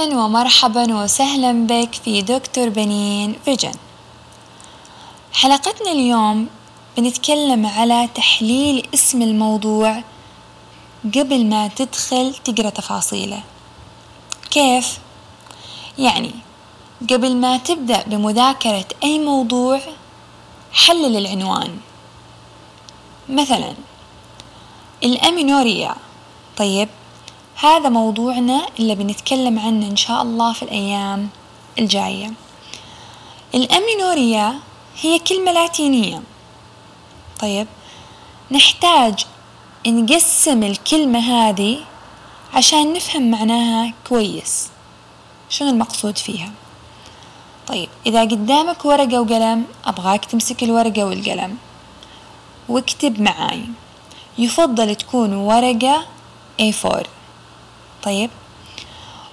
ومرحبا وسهلا بك في دكتور بنين فيجن. حلقتنا اليوم بنتكلم على تحليل اسم الموضوع قبل ما تدخل تقرأ تفاصيله. كيف؟ يعني قبل ما تبدأ بمذاكرة أي موضوع حلل العنوان. مثلا الأمينوريا. طيب هذا موضوعنا اللي بنتكلم عنه إن شاء الله في الأيام الجاية. الأمينوريا هي كلمة لاتينية. طيب نحتاج نقسم الكلمة هذه عشان نفهم معناها كويس. شنو المقصود فيها؟ طيب إذا قدامك ورقة وقلم أبغاك تمسك الورقة والقلم واكتب معاي. يفضل تكون ورقة A4 طيب.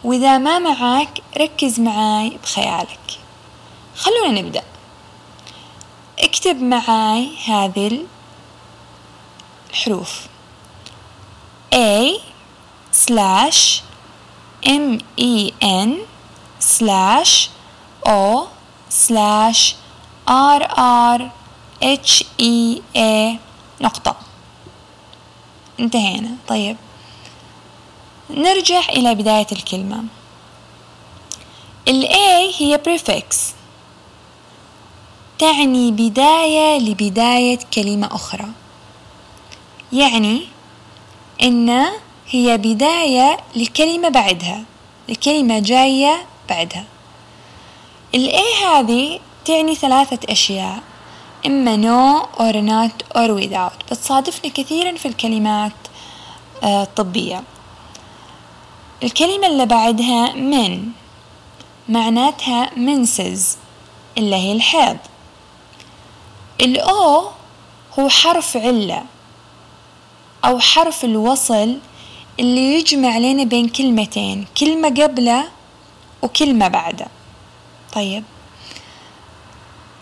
وإذا ما معاك ركز معاي بخيالك. خلونا نبدأ. اكتب معاي هذه الحروف. A slash M E N slash O slash R R H E A. نقطة. انتهينا. طيب. نرجع إلى بداية الكلمة. ال A هي prefix. تعني بداية لبداية كلمة أخرى. يعني إن هي بداية لكلمة بعدها لكلمة جاية بعدها. ال A هذه تعني ثلاثة أشياء. إما no or not or without. بتصادفني كثيرا في الكلمات الطبية. الكلمة اللي بعدها من معناتها منسز اللي هي الحيض. الأو هو حرف علة أو حرف الوصل اللي يجمع لنا بين كلمتين كلمة قبله وكلمة بعده. طيب.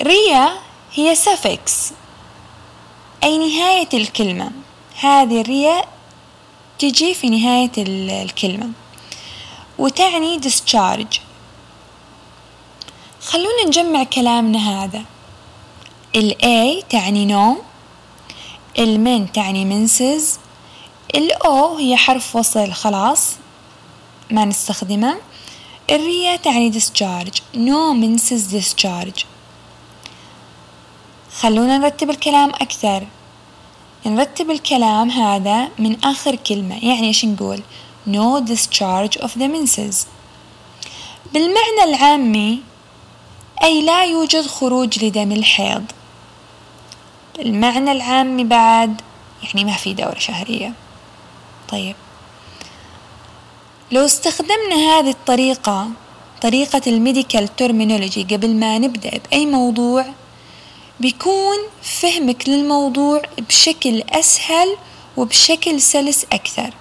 ريا هي سفكس أي نهاية الكلمة؟ هذه الريا تجي في نهاية الكلمة. وتعني discharge. خلونا نجمع كلامنا هذا. ال A تعني no المن تعني منسز ال O هي حرف وصل خلاص ما نستخدمه. الريا تعني discharge no منسز discharge. خلونا نرتب الكلام أكثر. نرتب الكلام هذا من آخر كلمة يعني إيش نقول؟ No discharge of the menses بالمعنى العامي أي لا يوجد خروج لدم الحيض. المعنى العامي بعد يعني ما في دورة شهرية. طيب. لو استخدمنا هذه الطريقة طريقة ال medical terminology قبل ما نبدأ بأي موضوع بيكون فهمك للموضوع بشكل أسهل وبشكل سلس أكثر.